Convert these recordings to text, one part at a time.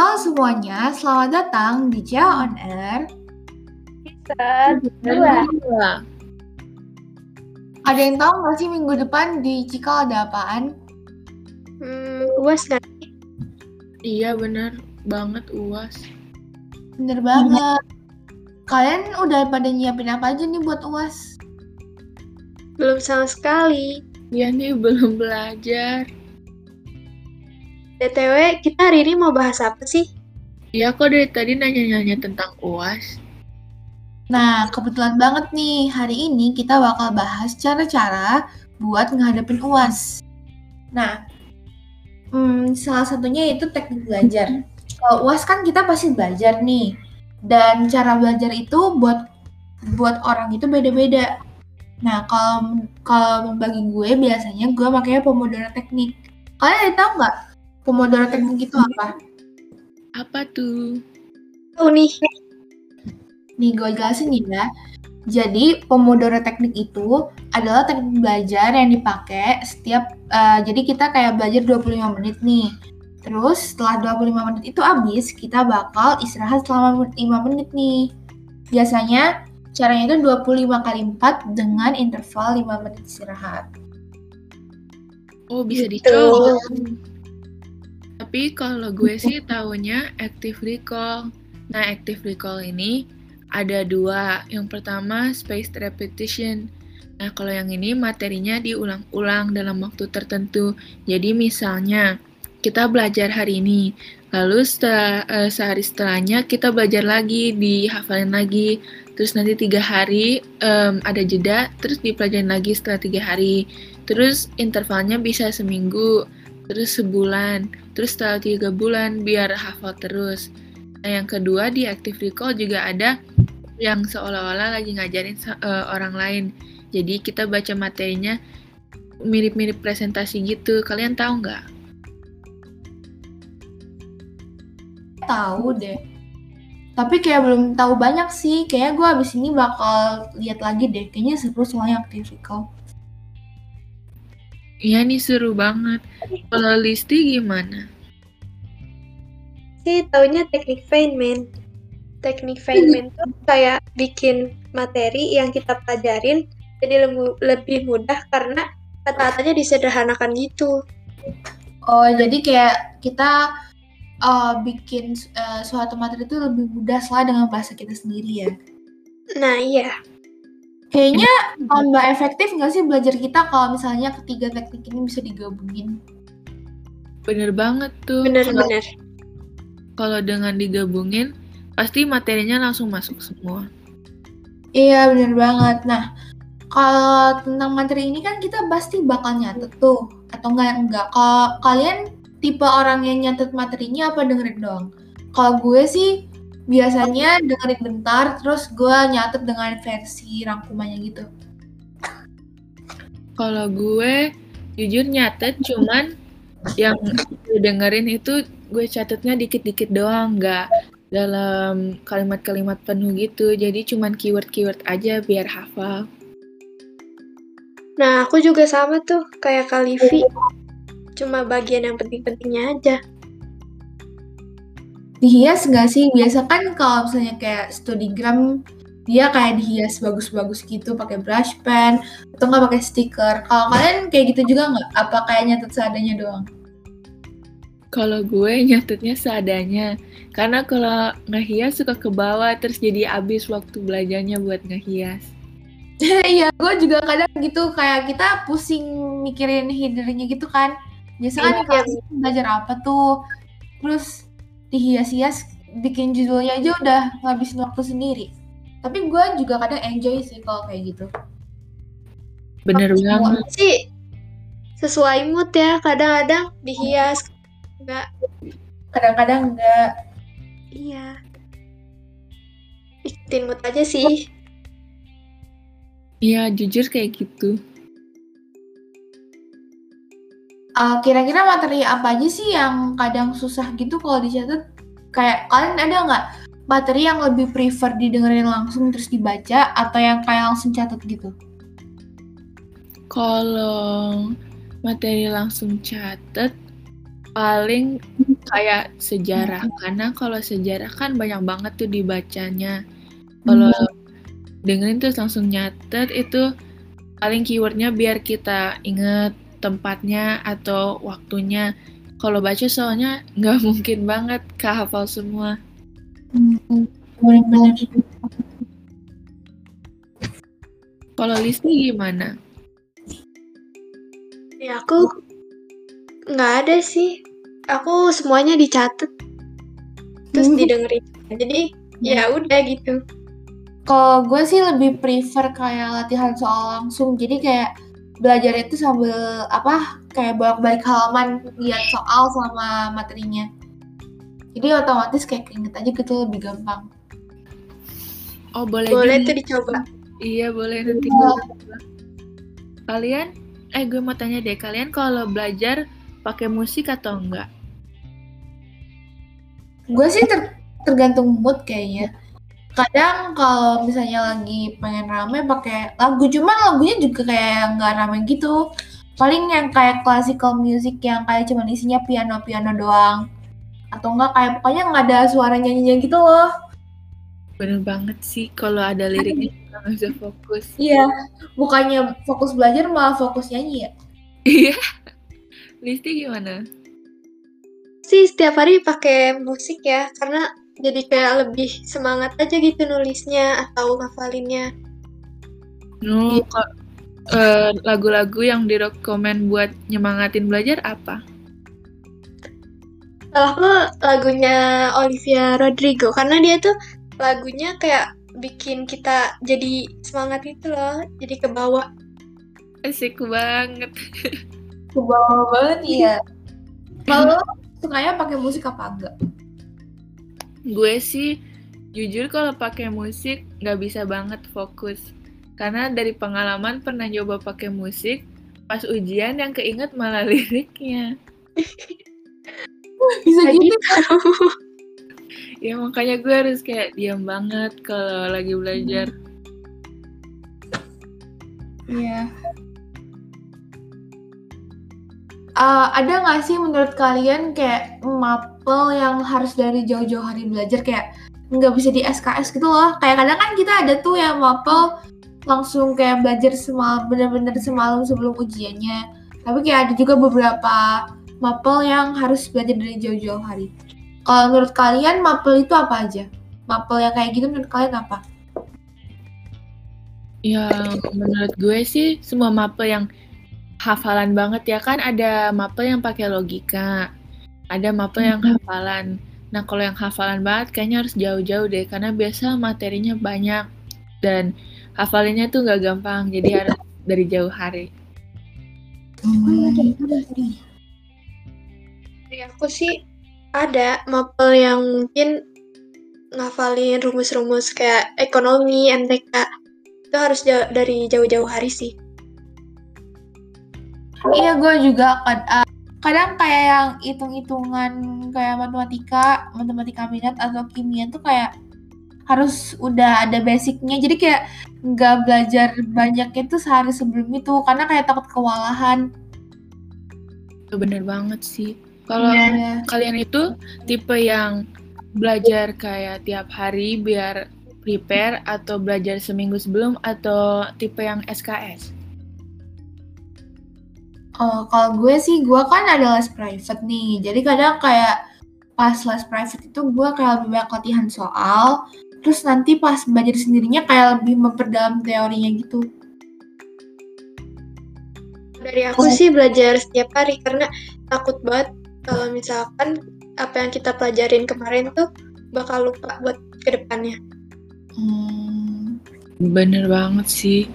Halo semuanya, selamat datang di Jia On Air. Episode dua. Ada yang tahu nggak sih minggu depan di Cikal ada apaan? Hmm, uas kan? Iya bener banget uas. Bener banget. Kalian udah pada nyiapin apa aja nih buat UAS? Belum sama sekali. Iya nih belum belajar. BTW, kita hari ini mau bahas apa sih? Iya kok dari tadi nanya-nanya tentang uas. Nah, kebetulan banget nih, hari ini kita bakal bahas cara-cara buat ngadepin UAS. Nah, hmm, salah satunya itu teknik belajar. Kalau UAS kan kita pasti belajar nih. Dan cara belajar itu buat buat orang itu beda-beda. Nah, kalau kalau bagi gue biasanya gue makanya Pomodoro teknik. Kalian ada tahu nggak Pomodoro teknik itu apa? Apa tuh? Tahu nih. Nih gue jelasin ya. Jadi Pomodoro teknik itu adalah teknik belajar yang dipakai setiap uh, jadi kita kayak belajar 25 menit nih. Terus setelah 25 menit itu habis, kita bakal istirahat selama 5 menit nih. Biasanya caranya itu 25 kali 4 dengan interval 5 menit istirahat. Oh bisa Gitu. dicoba. Tapi kalau gue sih taunya active recall. Nah active recall ini ada dua. Yang pertama spaced repetition. Nah kalau yang ini materinya diulang-ulang dalam waktu tertentu. Jadi misalnya kita belajar hari ini, lalu setelah eh, sehari setelahnya kita belajar lagi, dihafalin lagi, terus nanti tiga hari em, ada jeda, terus dipelajarin lagi setelah tiga hari, terus intervalnya bisa seminggu, terus sebulan, terus setelah tiga bulan biar hafal terus. Nah yang kedua di active recall juga ada yang seolah-olah lagi ngajarin eh, orang lain. Jadi kita baca materinya mirip-mirip presentasi gitu. Kalian tahu nggak? Tahu deh. Tapi kayak belum tahu banyak sih. Kayaknya gue abis ini bakal lihat lagi deh. Kayaknya seru soalnya active recall. Iya nih seru banget. Kalau Listi gimana? Sih, taunya teknik Feynman. Teknik Feynman tuh kayak bikin materi yang kita pelajarin jadi lebih mudah karena kata-katanya disederhanakan gitu. Oh, jadi kayak kita uh, bikin uh, suatu materi itu lebih mudah lah dengan bahasa kita sendiri ya. Nah, iya. Kayaknya tambah efektif nggak sih belajar kita kalau misalnya ketiga teknik ini bisa digabungin? Bener banget tuh. Bener-bener. Kalau dengan digabungin, pasti materinya langsung masuk semua. Iya bener banget. Nah kalau tentang materi ini kan kita pasti bakal nyatet tuh atau enggak enggak. Kalau kalian tipe orang yang nyatet materinya apa dengerin doang? Kalau gue sih biasanya dengerin bentar terus gue nyatet dengan versi rangkumannya gitu. Kalau gue jujur nyatet cuman yang gue dengerin itu gue catetnya dikit-dikit doang, nggak dalam kalimat-kalimat penuh gitu. Jadi cuman keyword-keyword aja biar hafal. Nah, aku juga sama tuh, kayak Kalivi. Cuma bagian yang penting-pentingnya aja. Dihias nggak sih? Biasa kan kalau misalnya kayak studygram dia kayak dihias bagus-bagus gitu pakai brush pen atau nggak pakai stiker. Kalau kalian kayak gitu juga nggak? Apa kayak nyatet seadanya doang? Kalau gue nyatetnya seadanya. Karena kalau ngehias suka ke bawah terus jadi abis waktu belajarnya buat ngehias. Iya, gue juga kadang gitu kayak kita pusing mikirin headernya gitu kan. Biasanya kan Iya. belajar apa tuh, terus dihias-hias bikin judulnya aja udah ngabisin waktu sendiri. Tapi gue juga kadang enjoy sih kalau kayak gitu. Bener banget. Sih, sesuai mood ya. Kadang-kadang dihias. Enggak. Kadang-kadang enggak. Iya. Ikutin mood aja sih. Iya, jujur kayak gitu. Uh, kira-kira materi apa aja sih yang kadang susah gitu kalau dicatat? Kayak kalian ada nggak materi yang lebih prefer didengerin langsung terus dibaca atau yang kayak langsung catat gitu? Kalau materi langsung catet, paling kayak sejarah. Karena kalau sejarah kan banyak banget tuh dibacanya. Kalau dengerin terus langsung nyatet itu paling keywordnya biar kita inget tempatnya atau waktunya kalau baca soalnya nggak mungkin banget kehafal semua Hmm, benar-benar. kalau Listi gimana Ya aku nggak ada sih. Aku semuanya dicatat terus Hmm. didengerin. Jadi ya udah gitu. Kalau gue sih lebih prefer kayak latihan soal langsung. Jadi kayak belajar itu sambil apa kayak bolak-balik halaman lihat soal sama materinya. Jadi otomatis kayak keinget aja gitu lebih gampang. oh boleh, Boleh juga. tuh dicoba. iya boleh nanti coba. kalian eh gue mau tanya deh kalian kalau belajar pakai musik atau enggak Gue sih ter- tergantung mood kayaknya. Kadang kalau misalnya lagi pengen rame pakai lagu, cuman lagunya juga kayak nggak rame gitu. Paling yang kayak classical music yang kayak cuman isinya piano-piano doang. Atau enggak kayak pokoknya nggak ada suara nyanyinya gitu loh. bener banget sih kalau ada liriknya nggak bisa fokus Iya, bukannya fokus belajar malah fokus nyanyi ya. iya Listi gimana Sih setiap hari pakai musik ya karena jadi kayak lebih semangat aja gitu nulisnya atau ngafalinnya. No, kok eh, lagu-lagu yang direkomend buat nyemangatin belajar apa? Salah aku lagunya Olivia Rodrigo karena dia tuh lagunya kayak bikin kita jadi semangat itu loh, jadi ke bawah. Asik banget. Kebawa banget iya. Kalau sukanya pakai musik apa enggak? Gue sih jujur kalau pakai musik nggak bisa banget fokus. Karena dari pengalaman pernah coba pakai musik, pas ujian yang keinget malah liriknya. Bisa gitu. gitu. Ya makanya gue harus kayak diam banget kalau lagi belajar. Iya. Eh, ada nggak sih menurut kalian kayak mapel yang harus dari jauh-jauh hari belajar kayak nggak bisa di SKS gitu loh? Kayak kadang kan kita ada tuh yang mapel langsung kayak belajar semalam bener-bener semalam sebelum ujiannya. Tapi kayak ada juga beberapa mapel yang harus belajar dari jauh-jauh hari. Kalau menurut kalian mapel itu apa aja? Mapel yang kayak gitu menurut kalian apa? Ya menurut gue sih semua mapel yang hafalan banget ya kan ada mapel yang pakai logika, ada mapel yang hafalan. Nah kalau yang hafalan banget kayaknya harus jauh-jauh deh karena biasa materinya banyak dan hafalinnya tuh nggak gampang jadi harus dari jauh hari. Dari aku sih ada mapel yang mungkin ngafalin rumus-rumus kayak ekonomi, MTK. Itu harus jauh- dari jauh-jauh hari sih. Iya, gue juga kad- ah, kadang kayak yang hitung-hitungan kayak matematika, matematika minat atau kimia tuh kayak harus udah ada basicnya. Jadi kayak nggak belajar banyak itu sehari sebelum itu karena kayak takut kewalahan. Itu bener banget sih. Kalau Iya. kalian itu tipe yang belajar kayak tiap hari biar prepare atau belajar seminggu sebelum atau tipe yang SKS? Oh, kalau gue sih, gue kan ada les private nih. Jadi kadang kayak pas les private itu gue kayak lebih banyak latihan soal. Terus nanti pas belajar sendirinya kayak lebih memperdalam teorinya gitu. Dari aku sih belajar setiap hari karena takut banget kalau misalkan apa yang kita pelajarin kemarin tuh bakal lupa buat ke depannya. Hmm. Bener banget sih.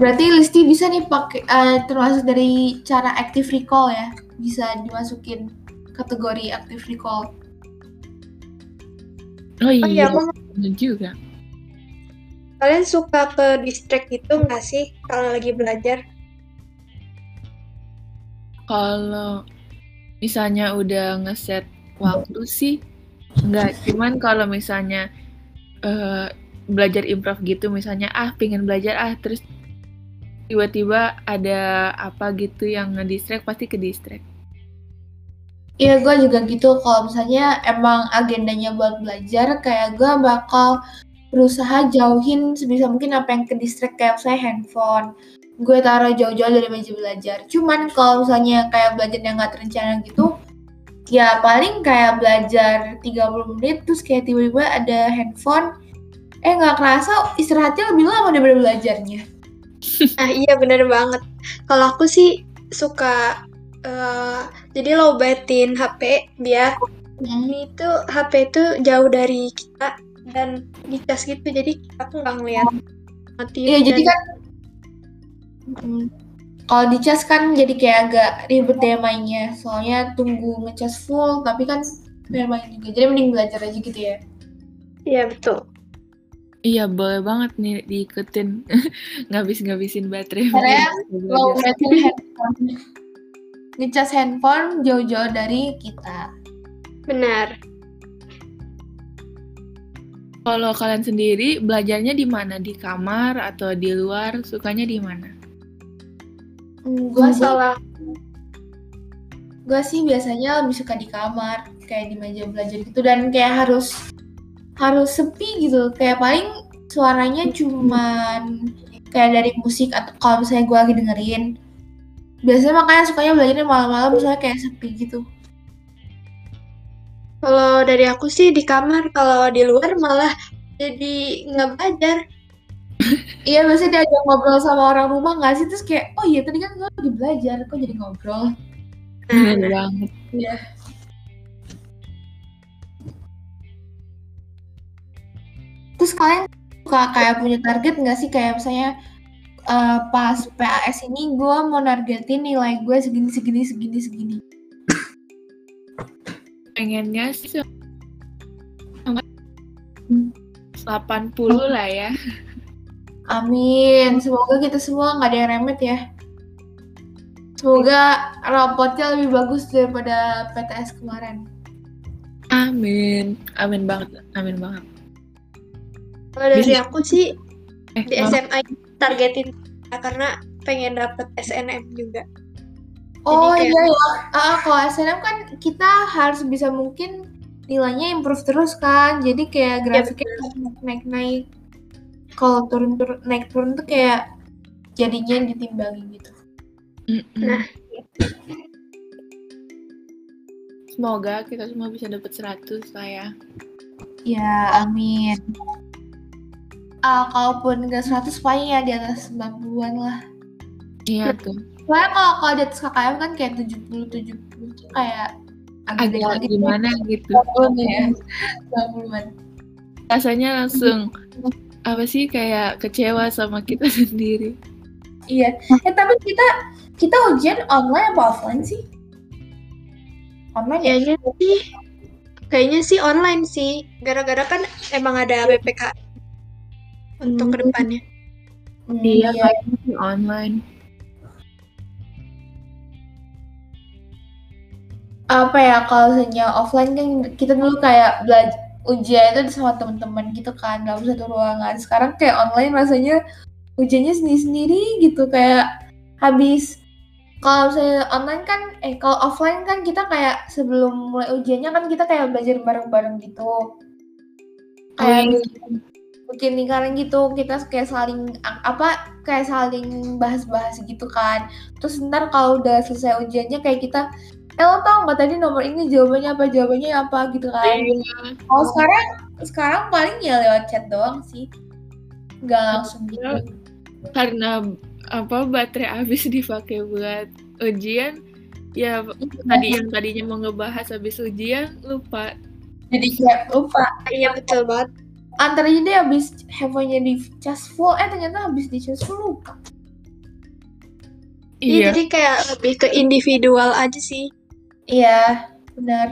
Berarti Listi bisa nih pakai eh, termasuk dari cara active recall ya. Bisa dimasukin kategori active recall. Oh Oh iya, iya, aku bener juga. kalian suka ke distract gitu nggak sih kalau lagi belajar? Kalau misalnya udah ngeset waktu sih enggak cuman kalau misalnya eh, belajar improv gitu misalnya ah pingin belajar ah terus tiba-tiba ada apa gitu yang ngedistract pasti ke distract Iya, gue juga gitu. Kalau misalnya emang agendanya buat belajar, kayak gue bakal berusaha jauhin sebisa mungkin apa yang ke distract kayak saya handphone. Gue taruh jauh-jauh dari meja belajar. Cuman kalau misalnya kayak belajar yang nggak terencana gitu, ya paling kayak belajar 30 menit terus kayak tiba-tiba ada handphone. Eh nggak kerasa istirahatnya lebih lama daripada belajarnya. Nah iya bener banget. Kalau aku sih suka eh, jadi lobatin HP biar Hmm. ini tuh HP itu jauh dari kita dan dicas gitu jadi kita tuh nggak ngeliat notif Iya, jadi kan mm, kalau dicas kan jadi kayak agak ribet deh mainnya. Soalnya tunggu ngecas full, tapi kan biar main juga. Jadi mending belajar aja gitu ya. iya betul Iya, boleh banget nih diikutin. Ngabis-ngabisin baterai. Karena Low battery handphone. Ngecas handphone jauh-jauh dari kita. benar Kalau kalian sendiri belajarnya di mana? Di kamar atau di luar? Sukanya di mana? Hmm, gue sih, gua sih biasanya lebih suka di kamar, kayak di meja belajar gitu dan kayak harus harus sepi gitu. Kayak paling suaranya cuman kayak dari musik atau kalau misalnya gue lagi dengerin. Biasanya makanya sukanya belajarnya malam-malam misalnya kayak sepi gitu. kalau dari aku sih di kamar kalau di luar malah jadi nggak belajar Iya biasanya diajak ngobrol sama orang rumah nggak sih terus kayak oh iya tadi kan gue lagi belajar kok jadi ngobrol. Bener nah, banget. Terus kalian suka kayak punya target nggak sih kayak misalnya eh, pas PAS ini gue mau nargetin nilai gue segini segini segini segini. Pengennya sih se- 80 lah ya. Amin. Semoga kita semua nggak ada yang remet ya. Semoga rapotnya lebih bagus daripada PTS kemarin. Amin. Amin banget. Amin banget. Kalau dari Bisa- aku sih Eh, di maaf. SMA targetin karena pengen dapet SNM juga Oh kayak- iya ya. Ah, kalau SNM kan kita harus bisa mungkin nilainya improve terus kan. Jadi kayak grafiknya naik-naik. Kalau turun-turun naik turun tuh kayak jadinya ditimbangi gitu. Mm-mm. Nah. Semoga kita semua bisa dapat 100 lah ya. Ya, amin. Ah, kalaupun nggak 100 paling ya di atas 90-an lah. Iya tuh. Soalnya kalau kalau di atas KKM kan kayak 70 70 tuh kayak Agak lagi. gimana gitu. 90 ya. 90-an. Rasanya langsung apa sih kayak kecewa sama kita sendiri. Iya. Eh tapi kita kita ujian online apa offline sih? Online ya? kayaknya sih kayaknya sih online sih gara-gara kan emang ada BPK untuk Hmm. ke depannya Hmm, Iya, kayaknya online. Apa ya kalau misalnya offline kan kita dulu kayak belajar ujian itu sama teman-teman gitu kan dalam satu ruangan. Sekarang kayak online rasanya ujiannya sendiri-sendiri gitu kayak habis kalau saya online kan eh kalau offline kan kita kayak sebelum mulai ujiannya kan kita kayak belajar bareng-bareng gitu. Kayak iya. Bikin lingkaran gitu kita kayak saling apa kayak saling bahas-bahas gitu kan. Terus ntar kalau udah selesai ujiannya kayak kita eh lo tau nggak tadi nomor ini jawabannya apa jawabannya apa? gitu kan. Iya. kalau sekarang sekarang paling ya lewat chat doang sih. Nggak langsung gitu. Karena apa baterai habis dipakai buat ujian ya tadi yang tadinya mau ngebahas habis ujian lupa. Jadi kayak lupa. Iya betul banget antar aja deh habis handphonenya di cas full. Eh ternyata habis di cas full lupa. Iya, iya jadi kayak lebih ke individual aja sih. Iya benar.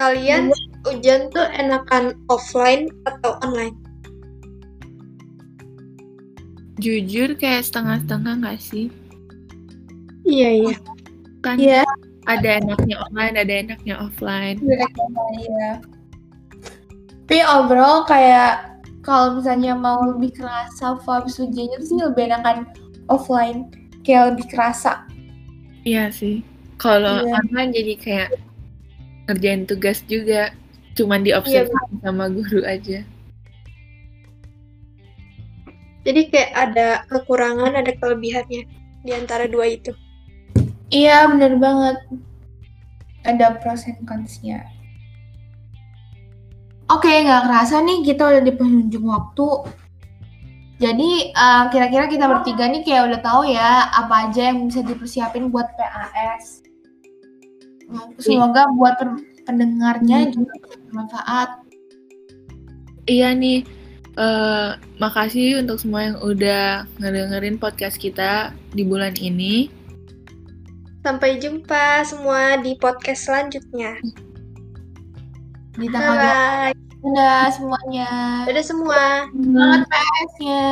Kalian ujian tuh enakan offline atau online? Jujur kayak setengah-setengah nggak sih? Iya iya. Kan iya ada enaknya online ada enaknya offline online, iya. Tapi overall kayak kalau misalnya mau lebih kerasa vibes ujiannya tuh sih lebih enakan offline kayak lebih kerasa Iya sih. Kalau Iya. online jadi kayak ngerjain tugas juga, cuman diobservasi sama guru aja. Jadi kayak ada kekurangan, ada kelebihannya di antara dua itu. Iya bener banget. Ada pros and cons-nya. Oke nggak kerasa nih kita udah di penghujung waktu. Jadi eh, kira-kira kita bertiga nih kayak udah tahu ya apa aja yang bisa dipersiapin buat PAS semoga buat pendengarnya juga bermanfaat. Iya nih, eh, makasih untuk semua yang udah ngedengerin podcast kita di bulan ini. Sampai jumpa semua di podcast selanjutnya. di tanggal Bye. Dadah semuanya Dadah semua. semangat PS-nya